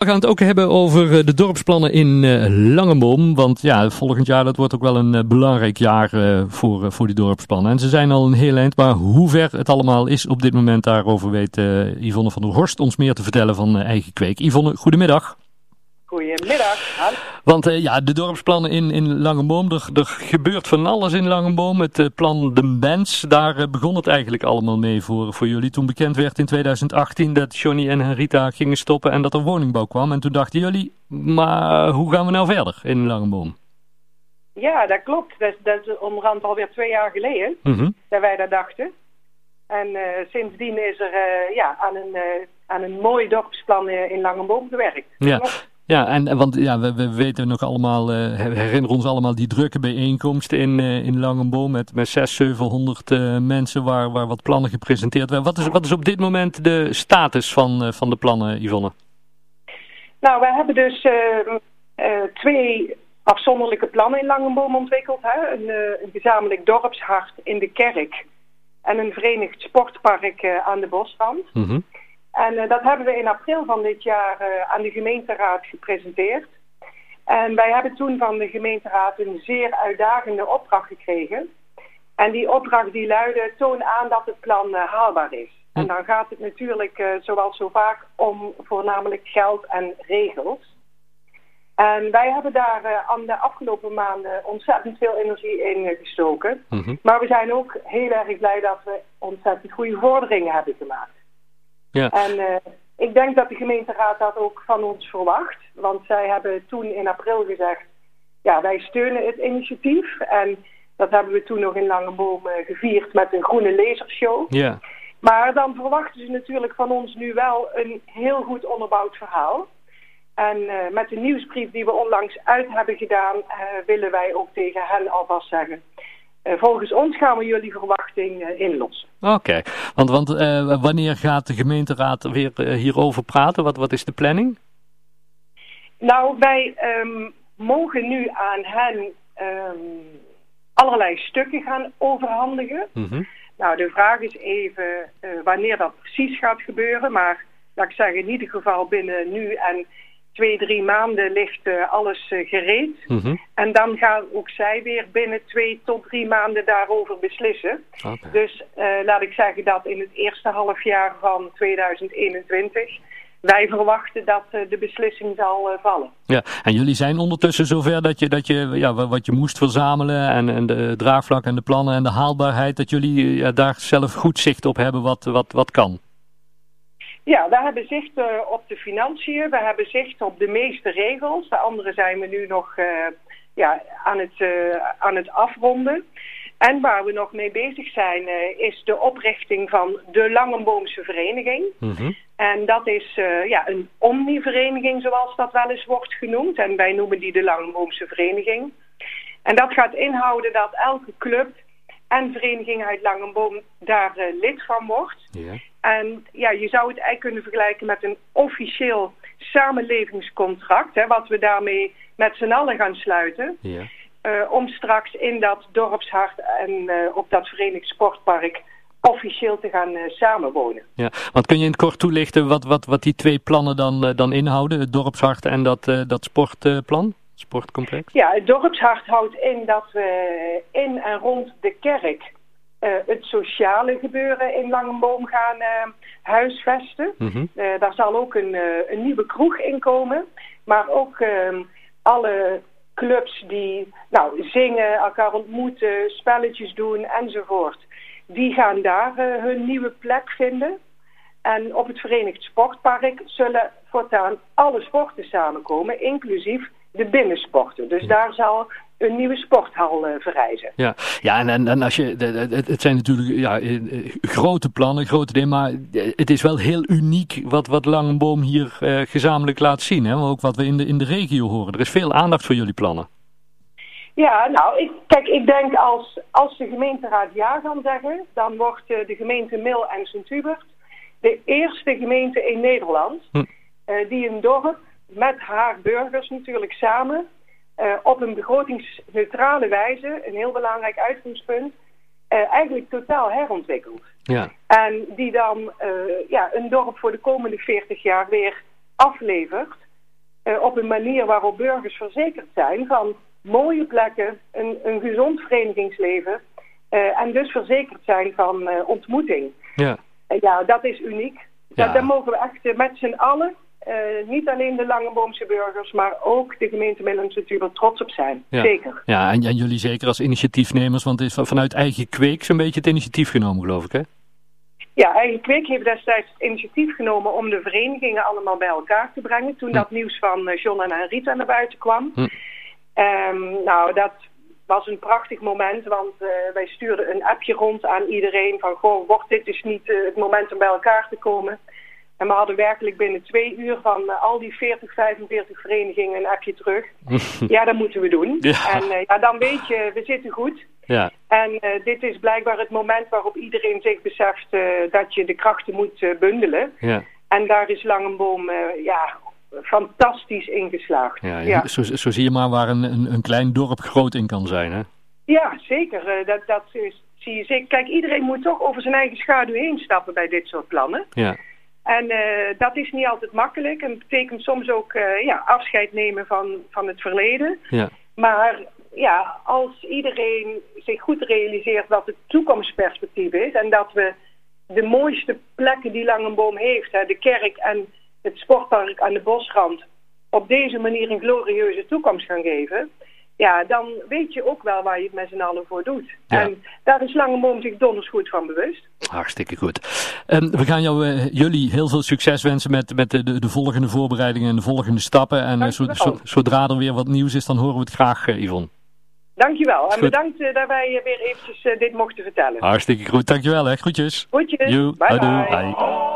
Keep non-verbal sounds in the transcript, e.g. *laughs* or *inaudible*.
We gaan het ook hebben over eh, de dorpsplannen in uh, Langeboom. Want ja, volgend jaar dat wordt ook wel een uh, belangrijk jaar voor, voor die dorpsplannen. En ze zijn al een heel eind, maar hoe ver het allemaal is op dit moment, daarover weet Yvonne van der Horst ons meer te vertellen van Eigen Kweek. Yvonne, goedemiddag. Goedemiddag. Want uh, ja, de dorpsplannen in, in Langeboom, er, er gebeurt van alles in Langeboom. Het uh, plan De Bands, daar uh, begon het eigenlijk allemaal mee voor, voor jullie. Toen bekend werd in 2018 dat Johnny en Henrita gingen stoppen en dat er woningbouw kwam. En toen dachten jullie, maar hoe gaan we nou verder in Langeboom? Ja, dat klopt. Dat, dat is onderhand alweer twee jaar geleden -hmm. dat wij dat dachten. En sindsdien is er ja, aan, een, aan een mooi dorpsplan in Langenboom gewerkt. Ja. Ja, en, want ja, we, we weten nog allemaal, uh, herinneren ons allemaal die drukke bijeenkomst in, uh, in Langenboom met, met 600, 700 uh, mensen waar, waar wat plannen gepresenteerd werden. Wat is, wat is op dit moment de status van, van de plannen, Yvonne? Nou, wij hebben dus twee afzonderlijke plannen in Langenboom ontwikkeld. Hè? Een, een, gezamenlijk dorpshart in de kerk en een verenigd sportpark aan de bosrand. Mm -hmm. En uh, dat hebben we in april van dit jaar uh, aan de gemeenteraad gepresenteerd. En wij hebben toen van de gemeenteraad een zeer uitdagende opdracht gekregen. En die opdracht die luidde, toon aan dat het plan uh, haalbaar is. En dan gaat het natuurlijk, zoals zo vaak, om voornamelijk geld en regels. En wij hebben daar aan de afgelopen maanden ontzettend veel energie in gestoken. Mm -hmm. Maar we zijn ook heel erg blij dat we ontzettend goede vorderingen hebben gemaakt. Ja. En uh, ik denk dat de gemeenteraad dat ook van ons verwacht. Want zij hebben toen in april gezegd, ja, wij steunen het initiatief. En dat hebben we toen nog in Langeboom uh, gevierd met een groene lasershow. Ja. Maar dan verwachten ze natuurlijk van ons nu wel een heel goed onderbouwd verhaal. En uh, met de nieuwsbrief die we onlangs uit hebben gedaan, willen wij ook tegen hen alvast zeggen... Uh, volgens ons gaan we jullie verwachting uh, inlossen. Oké, okay. want, want uh, wanneer gaat de gemeenteraad weer hierover praten? Wat, wat is de planning? Nou, wij um, mogen nu aan hen um, allerlei stukken gaan overhandigen. Mm -hmm. Nou, de vraag is even wanneer dat precies gaat gebeuren. Maar laat ik zeggen, in ieder geval binnen nu en twee, drie maanden ligt uh, alles uh, gereed. Mm -hmm. En dan gaan ook zij weer binnen twee tot drie maanden daarover beslissen. Okay. Dus uh, laat ik zeggen dat in het eerste halfjaar van 2021 wij verwachten dat de beslissing zal vallen. Ja, en jullie zijn ondertussen zover dat je, dat je ja, wat je moest verzamelen en, en de draagvlak en de plannen en de haalbaarheid, dat jullie ja, daar zelf goed zicht op hebben wat, wat, wat kan. Ja, we hebben zicht uh, op de financiën, we hebben zicht op de meeste regels. De andere zijn we nu nog uh, ja, aan, het, uh, aan het afronden. En waar we nog mee bezig zijn is de oprichting van de Langenboomse Vereniging. Mm -hmm. En dat is ja, een omnivereniging zoals dat wel eens wordt genoemd. En wij noemen die de Langenboomse Vereniging. En dat gaat inhouden dat elke club en vereniging uit Langenboom daar lid van wordt. Ja. En ja, je zou het eigenlijk kunnen vergelijken met een officieel samenlevingscontract, hè, wat we daarmee met z'n allen gaan sluiten. Ja. Uh, om straks in dat dorpshart en uh, op dat Verenigd Sportpark officieel te gaan samenwonen. Ja, want kun je in het kort toelichten wat, wat, wat die twee plannen dan, dan inhouden? Het dorpshart en dat, dat sportplan? Sportcomplex? Ja, het dorpshart houdt in dat we in en rond de kerk uh, het sociale gebeuren in Langenboom gaan uh, huisvesten. Mm -hmm. uh, daar zal ook een, een, nieuwe kroeg in komen. Maar ook ehm, alle clubs die nou, zingen, elkaar ontmoeten, spelletjes doen enzovoort. Die gaan daar hun nieuwe plek vinden. En op het Verenigd Sportpark zullen voortaan alle sporten samenkomen, inclusief de binnensporten. Dus daar zal een nieuwe sporthal uh, verrijzen. Ja, ja en, en, en als je, het, het zijn natuurlijk ja, grote plannen, grote dingen, maar het is wel heel uniek wat, wat Langenboom hier uh, gezamenlijk laat zien. Hè? Ook wat we in de, in de regio horen. Er is veel aandacht voor jullie plannen. Ja, nou, ik, kijk, ik denk als, als de gemeenteraad ja kan zeggen, dan wordt uh, de gemeente Mil en Sint-Hubert de eerste gemeente in Nederland hm. die een dorp met haar burgers natuurlijk samen uh, op een begrotingsneutrale wijze, een heel belangrijk uitgangspunt, uh, eigenlijk totaal herontwikkeld. Ja. En die dan uh, ja, een dorp voor de komende 40 jaar weer aflevert op een manier waarop burgers verzekerd zijn van mooie plekken, een, een gezond verenigingsleven en dus verzekerd zijn van ontmoeting. Ja. ja, dat is uniek. Ja. Daar, mogen we echt met z'n allen niet alleen de Langeboomse burgers, maar ook de gemeente Middellandse natuurlijk trots op zijn. Zeker. Ja, en, en, jullie zeker als initiatiefnemers, want het is vanuit eigen kweek zo'n beetje het initiatief genomen, geloof ik, hè? Ja, eigen kweek heeft destijds het initiatief genomen om de verenigingen allemaal bij elkaar te brengen. Toen hm. dat nieuws van eh, John en Rita naar buiten kwam. Hm. Um, nou, dat was een prachtig moment, want uh, wij stuurden een appje rond aan iedereen van, goh, wordt dit dus niet uh, het moment om bij elkaar te komen? En we hadden werkelijk binnen twee uur van uh, al die 40, 45 verenigingen een appje terug. *laughs* ja, dat moeten we doen. Ja. En ja, dan weet je, we zitten goed. Ja. En uh, dit is blijkbaar het moment waarop iedereen zich beseft dat je de krachten moet bundelen. Ja. En daar is Langenboom ja, fantastisch ingeslaagd. Ja, ja. Zo, zo, zie je maar waar een, een, een, klein dorp groot in kan zijn, hè? Ja, zeker. dat, dat is, zie je zeker. Kijk, iedereen moet toch over zijn eigen schaduw heen stappen bij dit soort plannen. Ja. En dat is niet altijd makkelijk. En betekent soms ook ja, afscheid nemen van, van het verleden. Ja. Maar ja, als iedereen zich goed realiseert wat het toekomstperspectief is en dat we de mooiste plekken die Langenboom heeft, hè, de kerk en het sportpark aan de bosrand, op deze manier een glorieuze toekomst gaan geven, ja, dan weet je ook wel waar je het met z'n allen voor doet. En daar is Langenboom zich donders goed van bewust. Hartstikke goed. Um, we gaan jou, uh, jullie heel veel succes wensen met, met de, de, volgende voorbereidingen en de volgende stappen. En uh, zodra er weer wat nieuws is, dan horen we het graag, uh, Yvonne. Dankjewel. En bedankt dat wij weer eventjes dit mochten vertellen. Hartstikke goed. Dankjewel hè. Groetjes. Groetjes. bye. bye. bye.